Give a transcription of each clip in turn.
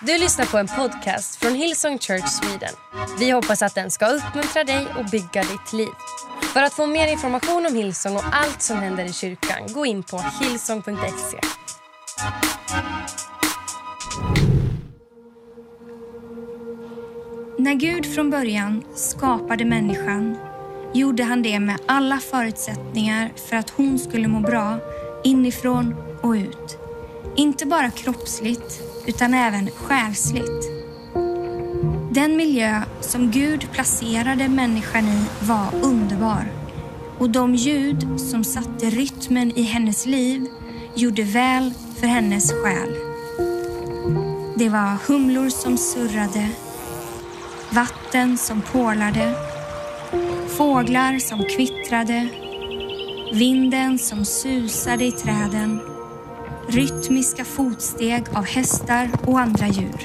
Du lyssnar på en podcast från Hillsong Church Sweden. Vi hoppas att den ska uppmuntra dig och bygga ditt liv. För att få mer information om Hillsong och allt som händer i kyrkan, gå in på hillsong.se. När Gud från början skapade människan gjorde han det med alla förutsättningar för att hon skulle må bra inifrån och ut. Inte bara kroppsligt, utan även själsligt. Den miljö som Gud placerade människan i var underbar och de ljud som satte rytmen i hennes liv gjorde väl för hennes själ. Det var humlor som surrade, vatten som porlade, fåglar som kvittrade, vinden som susade i träden rytmiska fotsteg av hästar och andra djur.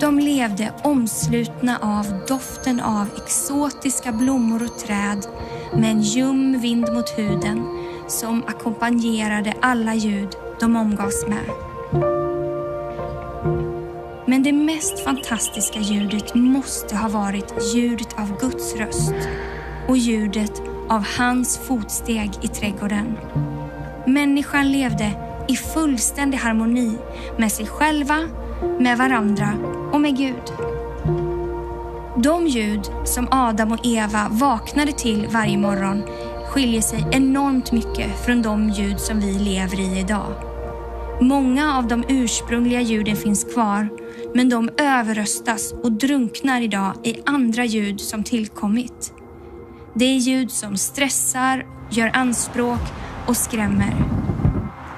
De levde omslutna av doften av exotiska blommor och träd med en ljum vind mot huden som ackompanjerade alla ljud de omgavs med. Men det mest fantastiska ljudet måste ha varit ljudet av Guds röst och ljudet av hans fotsteg i trädgården. Människan levde i fullständig harmoni med sig själva, med varandra och med Gud. De ljud som Adam och Eva vaknade till varje morgon skiljer sig enormt mycket från de ljud som vi lever i idag. Många av de ursprungliga ljuden finns kvar, men de överröstas och drunknar idag i andra ljud som tillkommit. Det är ljud som stressar, gör anspråk och skrämmer.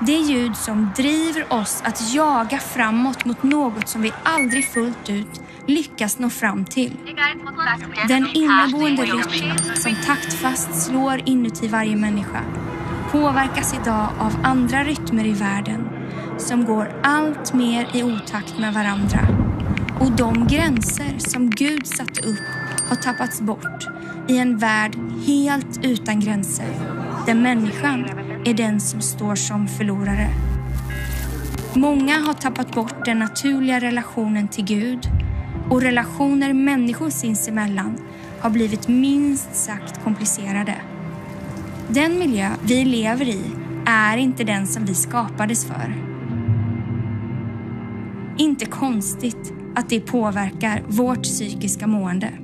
Det ljud som driver oss att jaga framåt mot något som vi aldrig fullt ut lyckas nå fram till. Den inneboende rytm som taktfast slår inuti varje människa påverkas idag av andra rytmer i världen som går allt mer i otakt med varandra. Och de gränser som Gud satt upp har tappats bort i en värld helt utan gränser där människan är den som står som förlorare. Många har tappat bort den naturliga relationen till Gud och relationer människor sinsemellan har blivit minst sagt komplicerade. Den miljö vi lever i är inte den som vi skapades för. Inte konstigt att det påverkar vårt psykiska mående.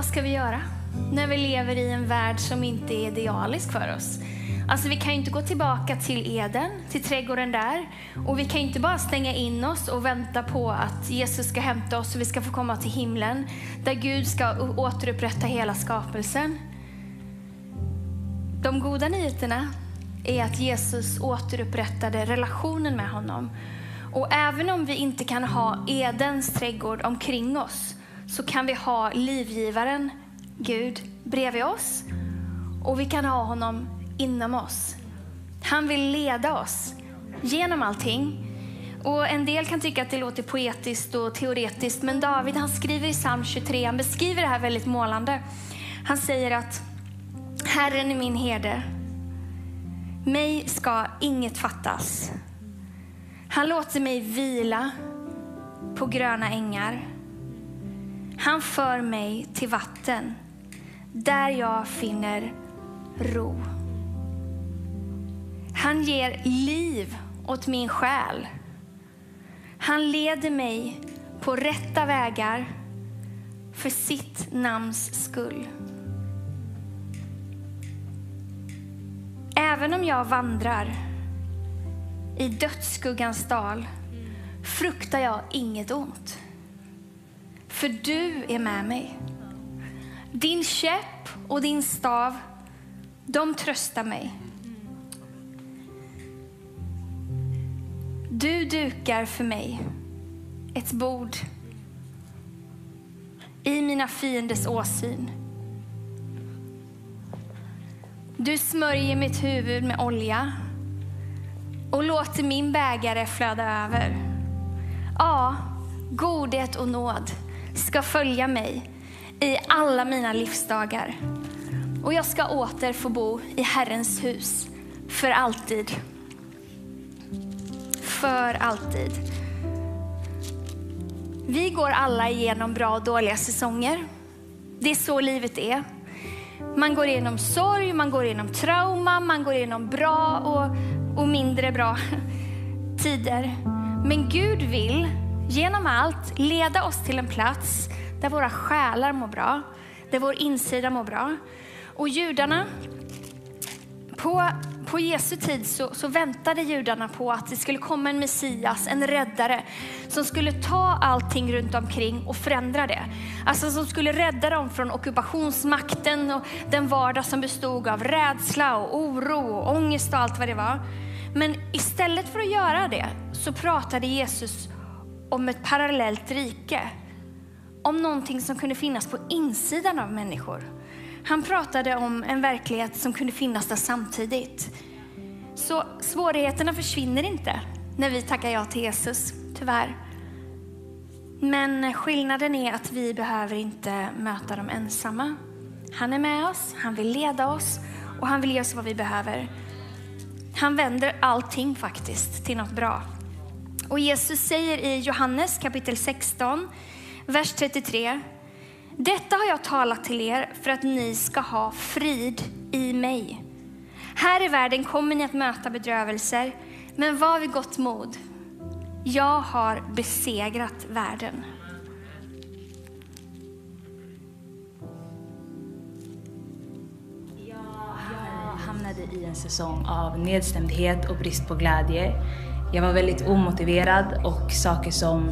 Vad ska vi göra när vi lever i en värld som inte är idealisk för oss? Alltså vi kan ju inte gå tillbaka till Eden, till trädgården där. Och vi kan inte bara stänga in oss och vänta på att Jesus ska hämta oss och vi ska få komma till himlen. Där Gud ska återupprätta hela skapelsen. De goda nyheterna är att Jesus återupprättade relationen med honom. Och även om vi inte kan ha Edens trädgård omkring oss så kan vi ha livgivaren, Gud, bredvid oss. Och vi kan ha honom inom oss. Han vill leda oss genom allting. Och En del kan tycka att det låter poetiskt och teoretiskt, men David han skriver i psalm 23, han beskriver det här väldigt målande. Han säger att Herren är min herde, mig ska inget fattas. Han låter mig vila på gröna ängar. Han för mig till vatten där jag finner ro. Han ger liv åt min själ. Han leder mig på rätta vägar för sitt namns skull. Även om jag vandrar i dödsskuggans dal fruktar jag inget ont. För du är med mig. Din käpp och din stav, de tröstar mig. Du dukar för mig ett bord i mina fienders åsyn. Du smörjer mitt huvud med olja och låter min bägare flöda över. Ja, godhet och nåd ska följa mig i alla mina livsdagar. Och jag ska åter få bo i Herrens hus för alltid. För alltid. Vi går alla igenom bra och dåliga säsonger. Det är så livet är. Man går igenom sorg, man går igenom trauma, man går igenom bra och, och mindre bra tider. Men Gud vill genom allt leda oss till en plats där våra själar mår bra, där vår insida mår bra. Och judarna, på, på Jesu tid så, så väntade judarna på att det skulle komma en Messias, en räddare, som skulle ta allting runt omkring och förändra det. Alltså som skulle rädda dem från ockupationsmakten och den vardag som bestod av rädsla och oro och ångest och allt vad det var. Men istället för att göra det så pratade Jesus om ett parallellt rike. Om någonting som kunde finnas på insidan av människor. Han pratade om en verklighet som kunde finnas där samtidigt. Så svårigheterna försvinner inte när vi tackar ja till Jesus, tyvärr. Men skillnaden är att vi behöver inte möta dem ensamma. Han är med oss, han vill leda oss och han vill ge oss vad vi behöver. Han vänder allting faktiskt till något bra. Och Jesus säger i Johannes kapitel 16, vers 33. Detta har jag talat till er för att ni ska ha frid i mig. Här i världen kommer ni att möta bedrövelser, men var vid gott mod. Jag har besegrat världen. Jag hamnade i en säsong av nedstämdhet och brist på glädje. Jag var väldigt omotiverad och saker som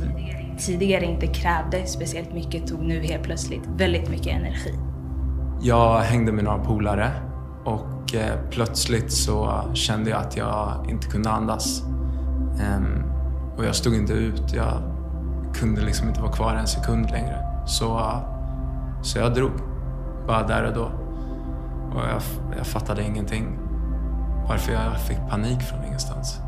tidigare inte krävde speciellt mycket tog nu helt plötsligt väldigt mycket energi. Jag hängde med några polare och eh, plötsligt så kände jag att jag inte kunde andas. Ehm, och jag stod inte ut. Jag kunde liksom inte vara kvar en sekund längre. Så, så jag drog. Bara där och då. Och jag, jag fattade ingenting. Varför jag fick panik från ingenstans.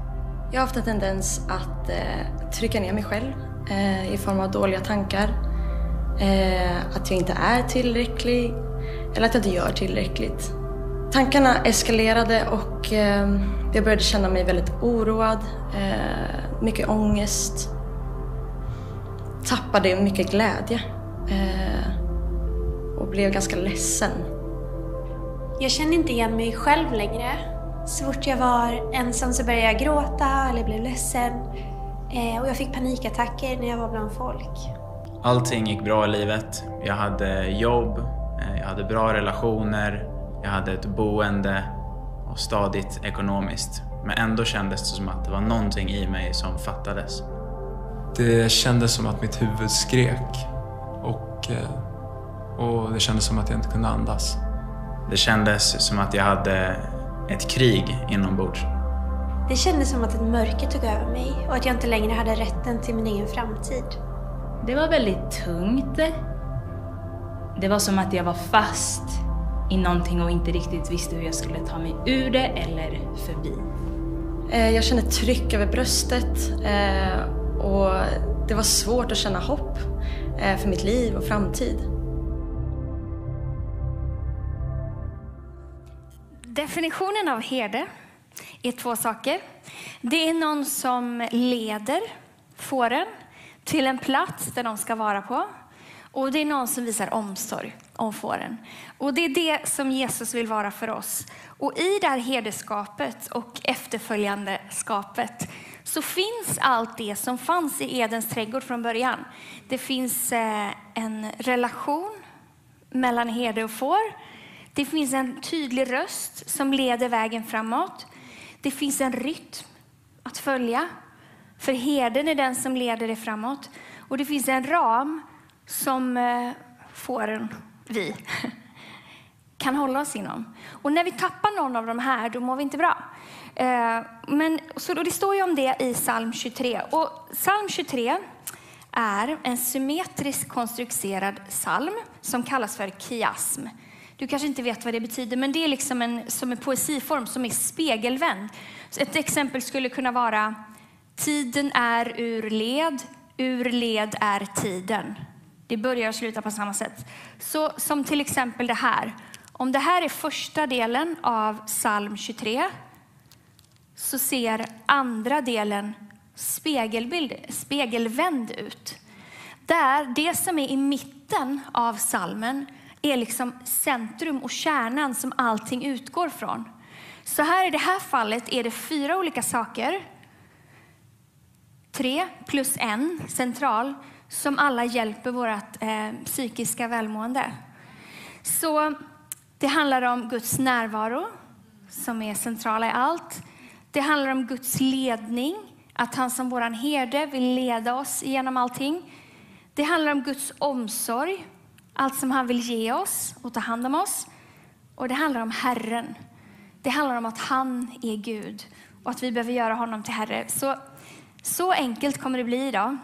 Jag har haft en tendens att eh, trycka ner mig själv eh, i form av dåliga tankar. Eh, att jag inte är tillräcklig eller att jag inte gör tillräckligt. Tankarna eskalerade och eh, jag började känna mig väldigt oroad, eh, mycket ångest. Tappade mycket glädje eh, och blev ganska ledsen. Jag kände inte igen mig själv längre. Så fort jag var ensam så började jag gråta eller blev ledsen. Eh, och jag fick panikattacker när jag var bland folk. Allting gick bra i livet. Jag hade jobb, eh, jag hade bra relationer, jag hade ett boende och stadigt ekonomiskt. Men ändå kändes det som att det var någonting i mig som fattades. Det kändes som att mitt huvud skrek och, eh, och det kändes som att jag inte kunde andas. Det kändes som att jag hade ett krig inombords. Det kändes som att ett mörker tog över mig och att jag inte längre hade rätten till min egen framtid. Det var väldigt tungt. Det var som att jag var fast i någonting och inte riktigt visste hur jag skulle ta mig ur det eller förbi. Eh, Jag kände tryck över bröstet eh, och det var svårt att känna hopp eh, för mitt liv och framtid. Definitionen av herde är två saker. Det är någon som leder fåren till en plats där de ska vara på. Och det är någon som visar omsorg om fåren. Och det är det som Jesus vill vara för oss. Och i det här herdeskapet och efterföljande skapet, så finns allt det som fanns i Edens trädgård från början. Det finns eh, en relation mellan herde och får. Det finns en tydlig röst som leder vägen framåt. Det finns en rytm att följa. För herden är den som leder dig framåt. Och det finns en ram som eh, fåren, vi, kan hålla oss inom. Och när vi tappar någon av de här, då mår vi inte bra. Eh, men, så då, det står ju om det i psalm 23. Och psalm 23 är en symmetriskt konstruerad psalm som kallas för kiasm. Du kanske inte vet vad det betyder, men det är liksom en, som en poesiform som är spegelvänd. Så ett exempel skulle kunna vara Tiden är ur led, ur led är tiden. Det börjar och slutar på samma sätt. Så som till exempel det här. Om det här är första delen av psalm 23 så ser andra delen spegelbild, spegelvänd ut. Där det som är i mitten av salmen är liksom centrum och kärnan som allting utgår från. Så här i det här fallet är det fyra olika saker. Tre plus en central som alla hjälper vårt eh, psykiska välmående. Så det handlar om Guds närvaro som är centrala i allt. Det handlar om Guds ledning, att han som vår herde vill leda oss genom allting. Det handlar om Guds omsorg, allt som han vill ge oss och ta hand om oss. Och det handlar om Herren. Det handlar om att han är Gud och att vi behöver göra honom till Herre. Så, så enkelt kommer det bli idag.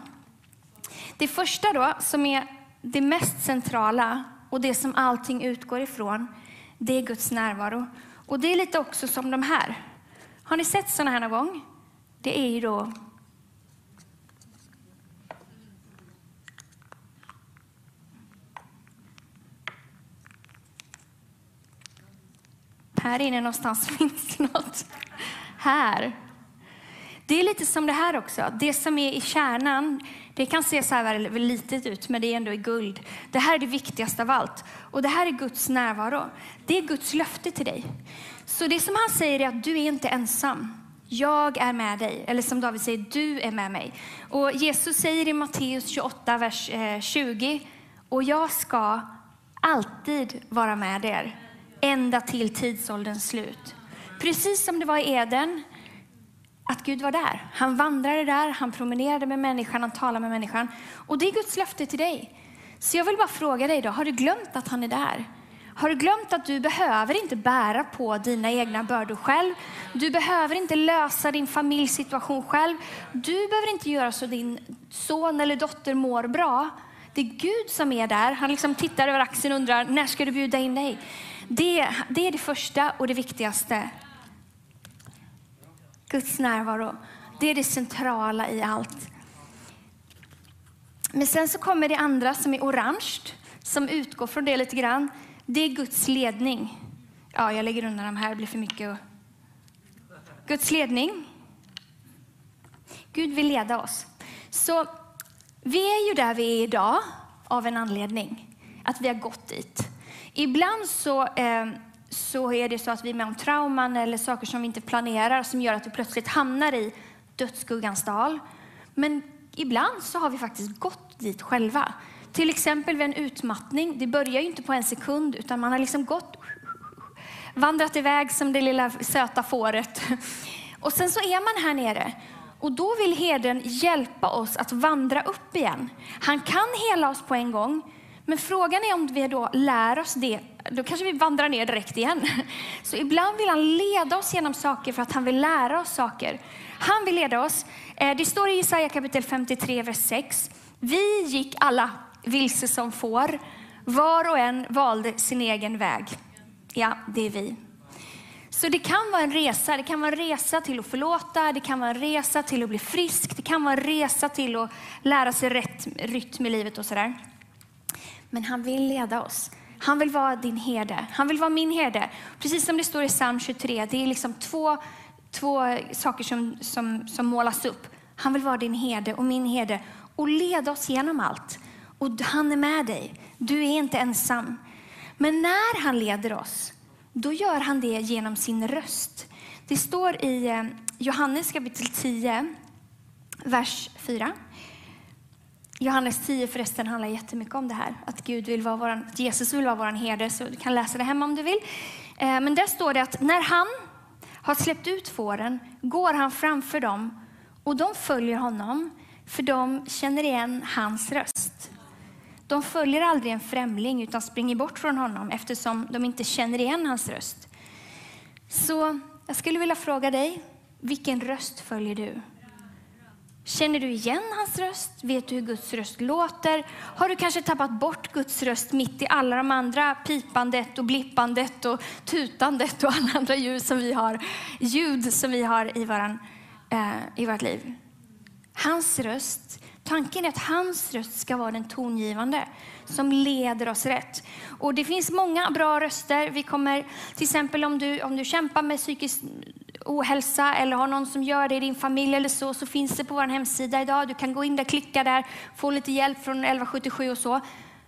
Det första då, som är det mest centrala och det som allting utgår ifrån, det är Guds närvaro. Och det är lite också som de här. Har ni sett sådana här någon gång? Det är ju då Här inne någonstans finns något. Här. Det är lite som det här också. Det som är i kärnan, det kan se så här litet ut, men det är ändå i guld. Det här är det viktigaste av allt. Och det här är Guds närvaro. Det är Guds löfte till dig. Så det som han säger är att du är inte ensam. Jag är med dig. Eller som David säger, du är med mig. Och Jesus säger i Matteus 28, vers eh, 20, och jag ska alltid vara med er ända till tidsålderns slut. Precis som det var i Eden, att Gud var där. Han vandrade där, han promenerade med människan, han talade med människan. Och det är Guds löfte till dig. Så jag vill bara fråga dig då, har du glömt att han är där? Har du glömt att du behöver inte bära på dina egna bördor själv? Du behöver inte lösa din familjesituation själv. Du behöver inte göra så din son eller dotter mår bra. Det är Gud som är där. Han liksom tittar över axeln och undrar, när ska du bjuda in dig? Det, det är det första och det viktigaste. Guds närvaro. Det är det centrala i allt. Men sen så kommer det andra som är orange, som utgår från det lite grann. Det är Guds ledning. Ja, jag lägger undan de här, det blir för mycket. Guds ledning. Gud vill leda oss. Så vi är ju där vi är idag av en anledning. Att vi har gått dit. Ibland så, eh, så är det så att vi är med om trauman eller saker som vi inte planerar som gör att vi plötsligt hamnar i dödsskuggans dal. Men ibland så har vi faktiskt gått dit själva. Till exempel vid en utmattning. Det börjar ju inte på en sekund utan man har liksom gått, vandrat iväg som det lilla söta fåret. Och sen så är man här nere. Och då vill herden hjälpa oss att vandra upp igen. Han kan hela oss på en gång. Men frågan är om vi då lär oss det, då kanske vi vandrar ner direkt igen. Så ibland vill han leda oss genom saker för att han vill lära oss saker. Han vill leda oss. Eh, det står i Jesaja kapitel 53, vers 6. Vi gick alla vilse som får. Var och en valde sin egen väg. Ja, det är vi. Så det kan vara en resa. Det kan vara en resa till att förlåta, det kan vara en resa till att bli frisk, det kan vara en resa till att lära sig rätt rytm i livet och sådär. Men han vill leda oss. Han vill vara din herde. Han vill vara min herde. Precis som det står i psalm 23. Det är liksom två, två saker som, som, som målas upp. Han vill vara din herde och min herde och leda oss genom allt. Och han är med dig. Du är inte ensam. Men när han leder oss, då gör han det genom sin röst. Det står i eh, Johannes kapitel 10, vers 4. Johannes 10 förresten handlar jättemycket om det här. Att, Gud vill vara våran, att Jesus vill vara vår herde. Så du kan läsa det hemma om du vill. Eh, men där står det att när han har släppt ut fåren går han framför dem och de följer honom för de känner igen hans röst. De följer aldrig en främling utan springer bort från honom eftersom de inte känner igen hans röst. Så jag skulle vilja fråga dig, vilken röst följer du? Känner du igen hans röst? Vet du hur Guds röst låter? Har du kanske tappat bort Guds röst mitt i alla de andra pipandet och blippandet och tutandet och alla andra ljud som vi har, ljud som vi har i, våran, eh, i vårt liv? Hans röst, tanken är att hans röst ska vara den tongivande som leder oss rätt. Och det finns många bra röster. Vi kommer till exempel om du, om du kämpar med psykisk ohälsa eller har någon som gör det i din familj eller så, så finns det på vår hemsida idag. Du kan gå in där, klicka där, få lite hjälp från 1177 och så.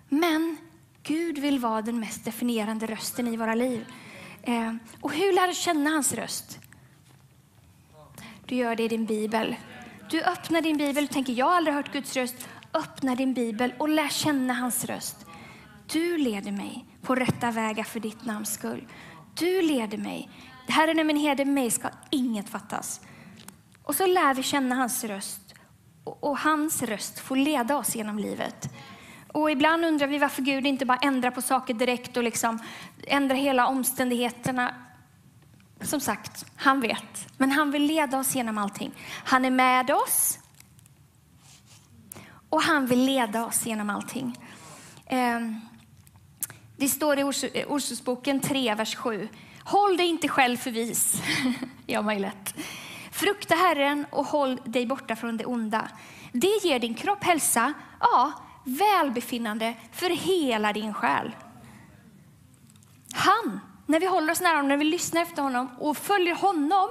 Men Gud vill vara den mest definierande rösten i våra liv. Eh, och hur lär du känna hans röst? Du gör det i din bibel. Du öppnar din bibel och tänker, jag har aldrig hört Guds röst. Öppna din bibel och lär känna hans röst. Du leder mig på rätta vägar för ditt namns skull. Du leder mig. Herren är min herde, mig ska inget fattas. Och så lär vi känna hans röst. Och, och hans röst får leda oss genom livet. Och ibland undrar vi varför Gud inte bara ändrar på saker direkt och liksom ändrar hela omständigheterna. Som sagt, han vet. Men han vill leda oss genom allting. Han är med oss. Och han vill leda oss genom allting. Ehm, det står i Ordsordsboken 3, vers 7. Håll dig inte själv för vis. ja, mig lätt. Frukta Herren och håll dig borta från det onda. Det ger din kropp hälsa, ja, välbefinnande för hela din själ. Han, när vi håller oss nära honom, när vi lyssnar efter honom och följer honom,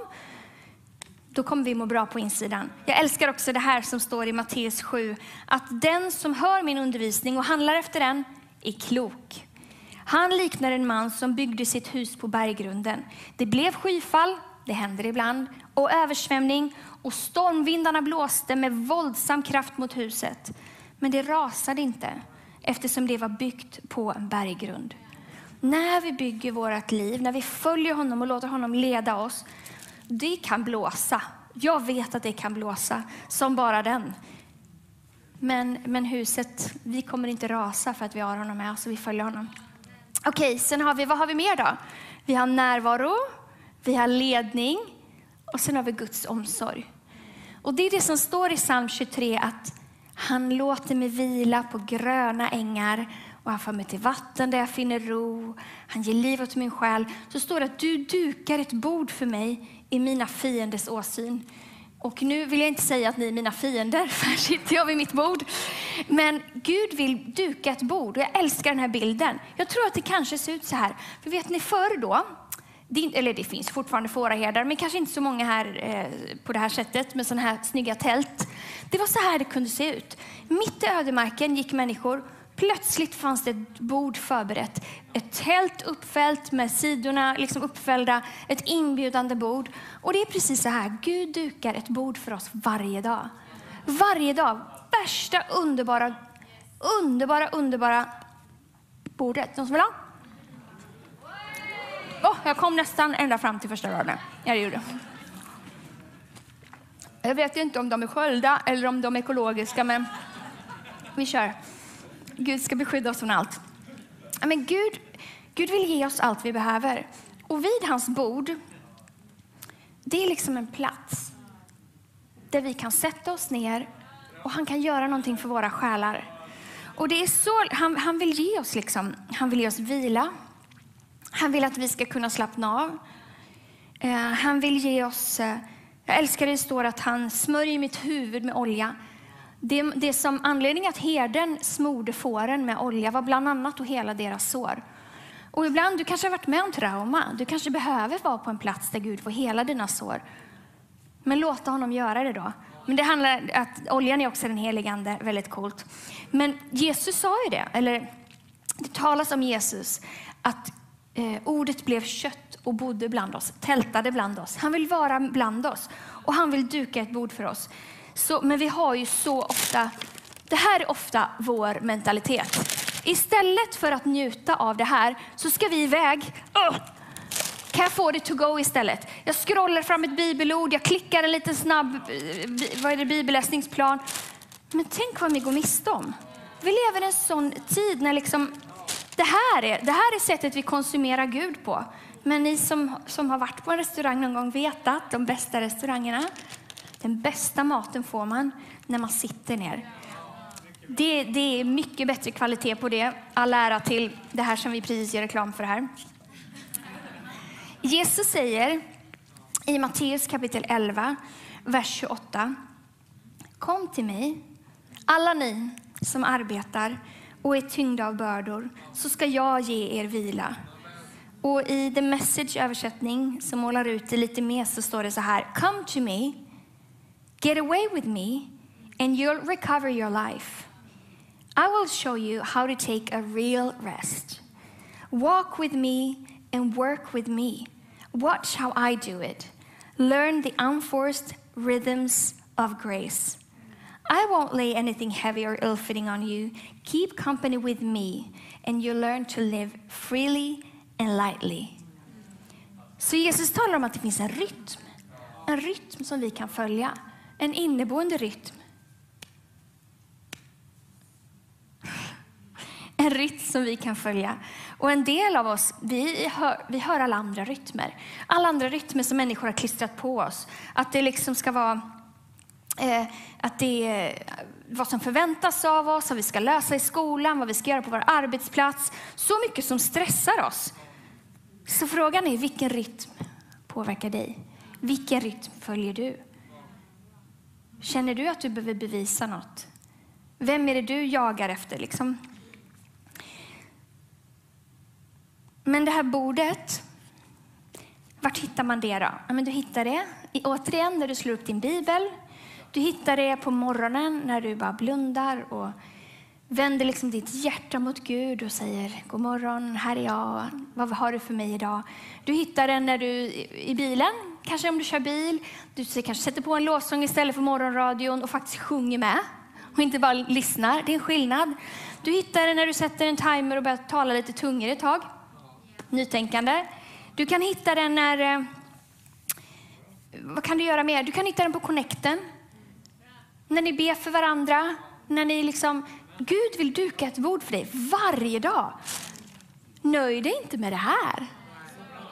då kommer vi må bra på insidan. Jag älskar också det här som står i Matteus 7, att den som hör min undervisning och handlar efter den är klok. Han liknar en man som byggde sitt hus på berggrunden. Det blev skyfall, det händer ibland, och översvämning och stormvindarna blåste med våldsam kraft mot huset. Men det rasade inte eftersom det var byggt på en berggrund. När vi bygger vårt liv, när vi följer honom och låter honom leda oss, det kan blåsa. Jag vet att det kan blåsa som bara den. Men, men huset, vi kommer inte rasa för att vi har honom med oss och vi följer honom. Okej, sen har vi, vad har vi mer då? Vi har närvaro, vi har ledning och sen har vi Guds omsorg. Och det är det som står i psalm 23 att han låter mig vila på gröna ängar och han för mig till vatten där jag finner ro. Han ger liv åt min själ. Så står det att du dukar ett bord för mig i mina fienders åsyn. Och nu vill jag inte säga att ni är mina fiender, för här sitter jag vid mitt bord. Men Gud vill duka ett bord och jag älskar den här bilden. Jag tror att det kanske ser ut så här. För vet ni förr då, det, eller det finns fortfarande fåraherdar, men kanske inte så många här eh, på det här sättet med sådana här snygga tält. Det var så här det kunde se ut. Mitt i ödemarken gick människor. Plötsligt fanns det ett bord förberett. Ett tält uppfällt med sidorna liksom uppfällda. Ett inbjudande bord. Och det är precis så här. Gud dukar ett bord för oss varje dag. Varje dag. Värsta underbara underbara, underbara bordet. Någon som vill ha? Oh, jag kom nästan ända fram till första raden. Ja, det gjorde jag. vet inte om de är sköljda eller om de är ekologiska, men vi kör. Gud ska beskydda oss från allt. Men Gud, Gud vill ge oss allt vi behöver. Och vid hans bord, det är liksom en plats där vi kan sätta oss ner och han kan göra någonting för våra själar. Och det är så, han, han vill ge oss liksom, han vill ge oss vila. Han vill att vi ska kunna slappna av. Eh, han vill ge oss, eh, jag älskar det står att han smörjer mitt huvud med olja. Det, det som anledningen att herden smorde fåren med olja var bland annat att hela deras sår. Och ibland, du kanske har varit med om trauma. Du kanske behöver vara på en plats där Gud får hela dina sår. Men låta honom göra det då. Men det handlar att oljan är också den helige ande, väldigt coolt. Men Jesus sa ju det, eller det talas om Jesus, att eh, ordet blev kött och bodde bland oss, tältade bland oss. Han vill vara bland oss och han vill duka ett bord för oss. Så, men vi har ju så ofta, det här är ofta vår mentalitet. Istället för att njuta av det här så ska vi iväg. Oh! Kan jag få det to go istället? Jag scrollar fram ett bibelord, jag klickar en liten snabb eh, vad är det, bibelläsningsplan. Men tänk vad vi går miste om. Vi lever i en sån tid när liksom, det, här är, det här är sättet vi konsumerar Gud på. Men ni som, som har varit på en restaurang någon gång vet att de bästa restaurangerna, den bästa maten får man när man sitter ner. Det, det är mycket bättre kvalitet på det. All ära till det här som vi precis gör reklam för här. Jesus säger i Matteus kapitel 11, vers 28. Kom till mig, alla ni som arbetar och är tyngda av bördor, så ska jag ge er vila. Och i The Message översättning som målar ut det lite mer så står det så här. Come to me, get away with me and you'll recover your life. I will show you how to take a real rest. Walk with me and work with me. Watch how I do it. Learn the unforced rhythms of grace. I won't lay anything heavy or ill fitting on you. Keep company with me, and you'll learn to live freely and lightly. Så Jesus talar om att det finns en rytm. En rytm som vi kan följa. En inneboende rytm. En rytm som vi kan följa. Och en del av oss, vi hör, vi hör alla andra rytmer. Alla andra rytmer som människor har klistrat på oss. Att det liksom ska vara eh, att det är vad som förväntas av oss, vad vi ska lösa i skolan, vad vi ska göra på vår arbetsplats. Så mycket som stressar oss. Så frågan är vilken rytm påverkar dig? Vilken rytm följer du? Känner du att du behöver bevisa något? Vem är det du jagar efter? Liksom? Men det här bordet, vart hittar man det då? Ja, men du hittar det återigen när du slår upp din bibel. Du hittar det på morgonen när du bara blundar och vänder liksom ditt hjärta mot Gud och säger God morgon, här är jag. Vad har du för mig idag? Du hittar den när du i bilen, kanske om du kör bil. Du kanske sätter på en lovsång istället för morgonradion och faktiskt sjunger med och inte bara lyssnar. Det är en skillnad. Du hittar det när du sätter en timer och börjar tala lite tungare ett tag. Nytänkande. Du kan hitta den när... Eh, vad kan du göra mer? Du kan hitta den på connecten. När ni ber för varandra. När ni liksom... Gud vill duka ett bord för dig varje dag. Nöj dig inte med det här.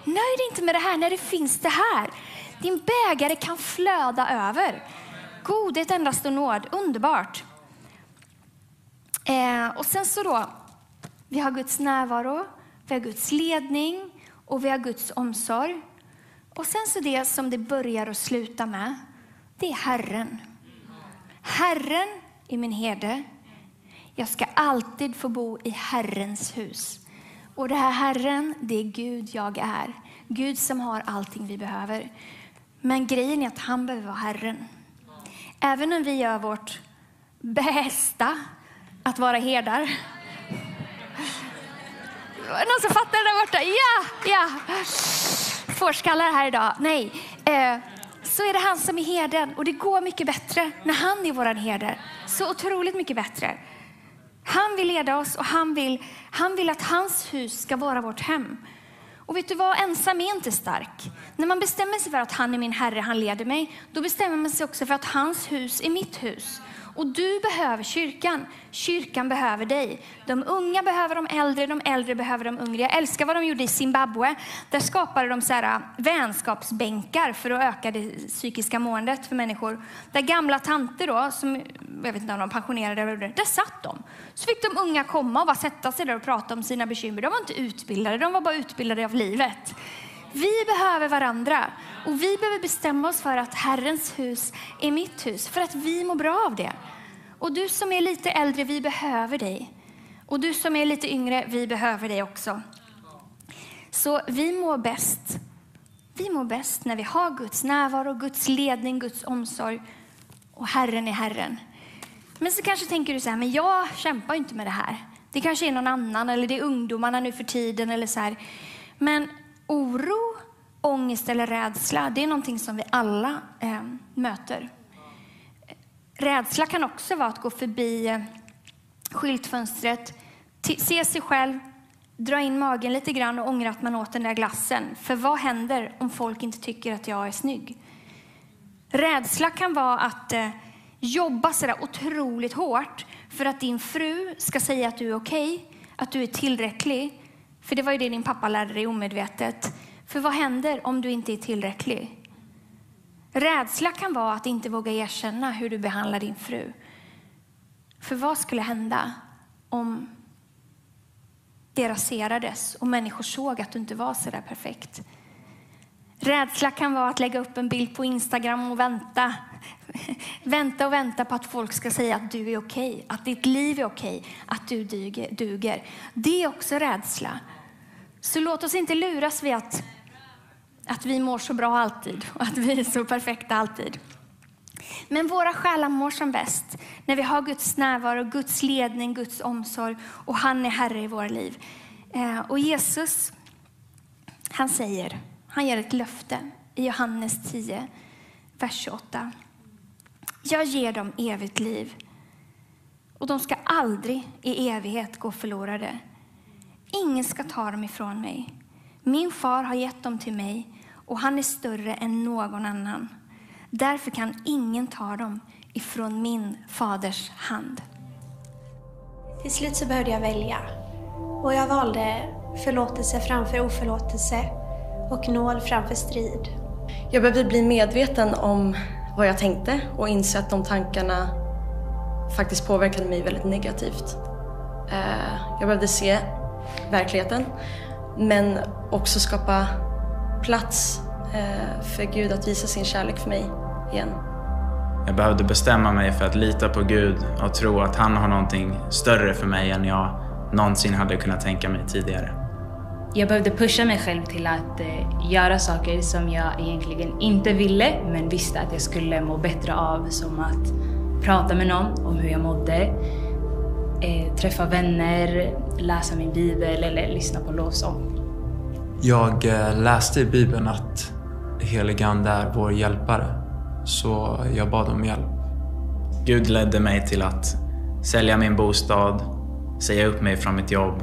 Nöj dig inte med det här när det finns det här. Din bägare kan flöda över. Godhet endast och nåd. Underbart. Eh, och sen så då, vi har Guds närvaro, vi har Guds ledning och vi har Guds omsorg. Och sen så det som det börjar och slutar med, det är Herren. Herren är min herde. Jag ska alltid få bo i Herrens hus. Och det här Herren, det är Gud jag är. Gud som har allting vi behöver. Men grejen är att han behöver vara Herren. Även om vi gör vårt bästa att vara herdar. Någon som fattar det där borta? Ja, ja. Fårskallar här idag. Nej. Eh, så är det han som är herden och det går mycket bättre när han är vår herde. Så otroligt mycket bättre. Han vill leda oss och han vill, han vill att hans hus ska vara vårt hem. Och vet du vad, ensam är inte stark. När man bestämmer sig för att han är min herre, han leder mig, då bestämmer man sig också för att hans hus är mitt hus. Och du behöver kyrkan. Kyrkan behöver dig. De unga behöver de äldre, de äldre behöver de yngre. Jag älskar vad de gjorde i Zimbabwe. Där skapade de så här äh, vänskapsbänkar för att öka det psykiska måendet för människor. Där gamla tanter då, som jag vet inte om de pensionerade eller där satt de. Så fick de unga komma och bara sätta sig där och prata om sina bekymmer. De var inte utbildade, de var bara utbildade av livet. Vi behöver varandra och vi behöver bestämma oss för att Herrens hus är mitt hus för att vi mår bra av det. Och du som är lite äldre, vi behöver dig. Och du som är lite yngre, vi behöver dig också. Så vi mår bäst. Vi mår bäst när vi har Guds närvaro, Guds ledning, Guds omsorg och Herren är Herren. Men så kanske tänker du så här, men jag kämpar inte med det här. Det kanske är någon annan eller det är ungdomarna nu för tiden eller så här. Men oro, ångest eller rädsla, det är någonting som vi alla eh, möter. Rädsla kan också vara att gå förbi eh, skyltfönstret, se sig själv, dra in magen lite grann och ångra att man åt den där glassen. För vad händer om folk inte tycker att jag är snygg? Rädsla kan vara att eh, jobba så där otroligt hårt för att din fru ska säga att du är okej, okay, att du är tillräcklig. För det var ju det din pappa lärde dig omedvetet. För vad händer om du inte är tillräcklig? Rädsla kan vara att inte våga erkänna hur du behandlar din fru. För vad skulle hända om det raserades och människor såg att du inte var så där perfekt? Rädsla kan vara att lägga upp en bild på Instagram och vänta. Vänta och vänta på att folk ska säga att du är okej, okay, att ditt liv är okej, okay, att du duger. Det är också rädsla. Så låt oss inte luras vid att att vi mår så bra alltid och att vi är så perfekta alltid. Men våra själar mår som bäst när vi har Guds närvaro, Guds ledning, Guds omsorg och han är Herre i våra liv. Eh, och Jesus, han säger, han ger ett löfte i Johannes 10, vers 28. Jag ger dem evigt liv och de ska aldrig i evighet gå förlorade. Ingen ska ta dem ifrån mig. Min far har gett dem till mig och han är större än någon annan. Därför kan ingen ta dem ifrån min faders hand. Till slut så behövde jag välja. Och jag valde förlåtelse framför oförlåtelse och nåd framför strid. Jag behövde bli medveten om vad jag tänkte och inse att de tankarna faktiskt påverkade mig väldigt negativt. Eh, jag behövde se verkligheten men också skapa plats eh, för Gud att visa sin kärlek för mig igen. Jag behövde bestämma mig för att lita på Gud och tro att han har någonting större för mig än jag någonsin hade kunnat tänka mig tidigare. Jag behövde pusha mig själv till att eh, göra saker som jag egentligen inte ville men visste att jag skulle må bättre av. Som att prata med någon om hur jag mådde, eh, träffa vänner, läsa min bibel eller lyssna på lovsång. Jag eh, läste i Bibeln att heligande är vår hjälpare, så jag bad om hjälp. Gud ledde mig till att sälja min bostad, säga upp mig från mitt jobb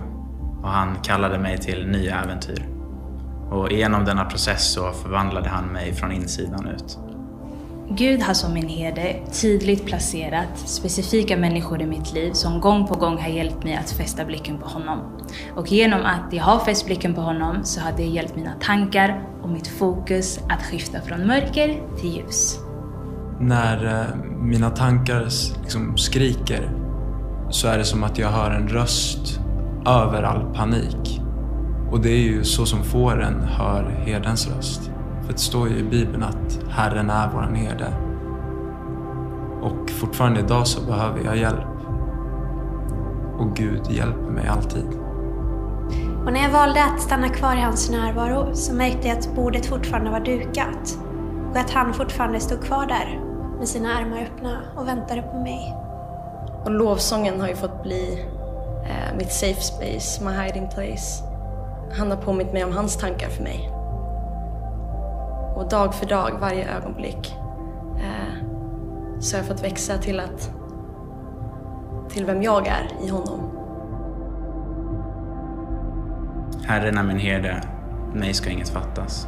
och han kallade mig till nya äventyr. Och genom denna process så förvandlade han mig från insidan ut. Gud har som min herde tydligt placerat specifika människor i mitt liv som gång på gång har hjälpt mig att fästa blicken på honom. Och genom att jag har fäst blicken på honom så har det hjälpt mina tankar och mitt fokus att skifta från mörker till ljus. När eh, mina tankar liksom skriker så är det som att jag hör en röst över all panik. Och det är ju så som fåren hör herdens röst. För det står ju i Bibeln att Herren är våran herde. Och fortfarande idag så behöver jag hjälp. Och Gud hjälper mig alltid. Och när jag valde att stanna kvar i hans närvaro så märkte jag att bordet fortfarande var dukat och att han fortfarande stod kvar där med sina armar öppna och väntade på mig. Och lovsången har ju fått bli eh, mitt safe space, my hiding place. Han har påmint mig om hans tankar för mig. Och dag för dag, varje ögonblick, eh, så har jag fått växa till att till vem jag är i honom. Herren är min herde, mig ska inget fattas.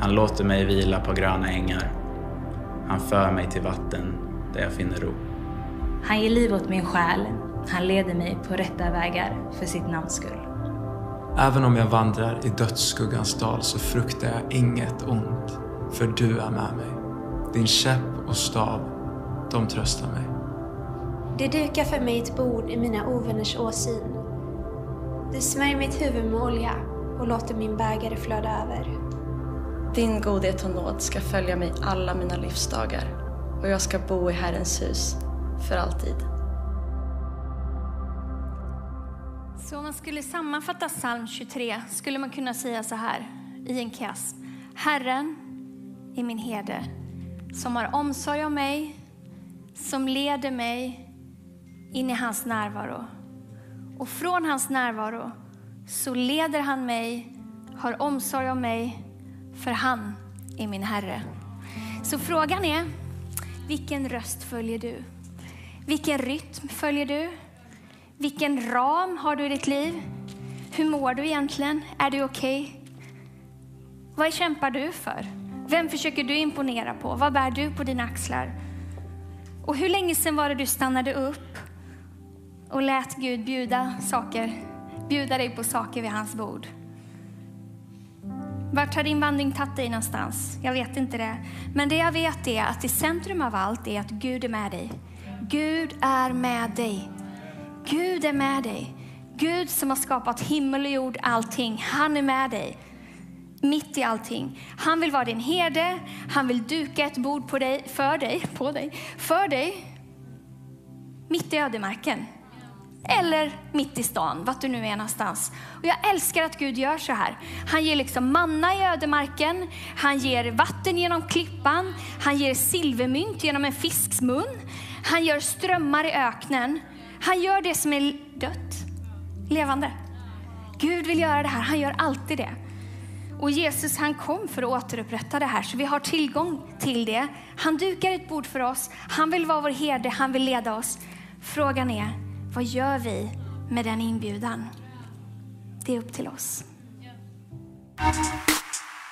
Han låter mig vila på gröna ängar. Han för mig till vatten där jag finner ro. Han ger liv åt min själ. Han leder mig på rätta vägar för sitt namns skull. Även om jag vandrar i dödsskuggans dal så fruktar jag inget ont, för du är med mig. Din käpp och stav, de tröstar mig. Du dukar för mig ett bord i mina ovänners åsyn. Du smörjer mitt huvud med olja och låter min bägare flöda över. Din godhet och nåd ska följa mig alla mina livsdagar och jag ska bo i Herrens hus för alltid. Så om man skulle sammanfatta psalm 23 skulle man kunna säga så här i en kass. Herren är min herde som har omsorg om mig, som leder mig in i hans närvaro. Och från hans närvaro så leder han mig, har omsorg om mig, för han är min Herre. Så frågan är, vilken röst följer du? Vilken rytm följer du? Vilken ram har du i ditt liv? Hur mår du egentligen? Är du okej? Okay? Vad kämpar du för? Vem försöker du imponera på? Vad bär du på dina axlar? Och hur länge sedan var det du stannade upp och lät Gud bjuda saker, bjuda dig på saker vid hans bord? Vart har din vandring tagit dig någonstans? Jag vet inte det. Men det jag vet är att i centrum av allt är att Gud är med dig. Gud är med dig. Gud är med dig. Gud som har skapat himmel och jord, allting. Han är med dig. Mitt i allting. Han vill vara din herde. Han vill duka ett bord på dig, för dig, på dig, för dig. Mitt i ödemarken. Eller mitt i stan, vart du nu är någonstans. Och jag älskar att Gud gör så här. Han ger liksom manna i ödemarken, han ger vatten genom klippan, han ger silvermynt genom en fisks mun, han gör strömmar i öknen. Han gör det som är dött, levande. Gud vill göra det här, han gör alltid det. Och Jesus han kom för att återupprätta det här, så vi har tillgång till det. Han dukar ett bord för oss, han vill vara vår herde, han vill leda oss. Frågan är, vad gör vi med den inbjudan? Det är upp till oss.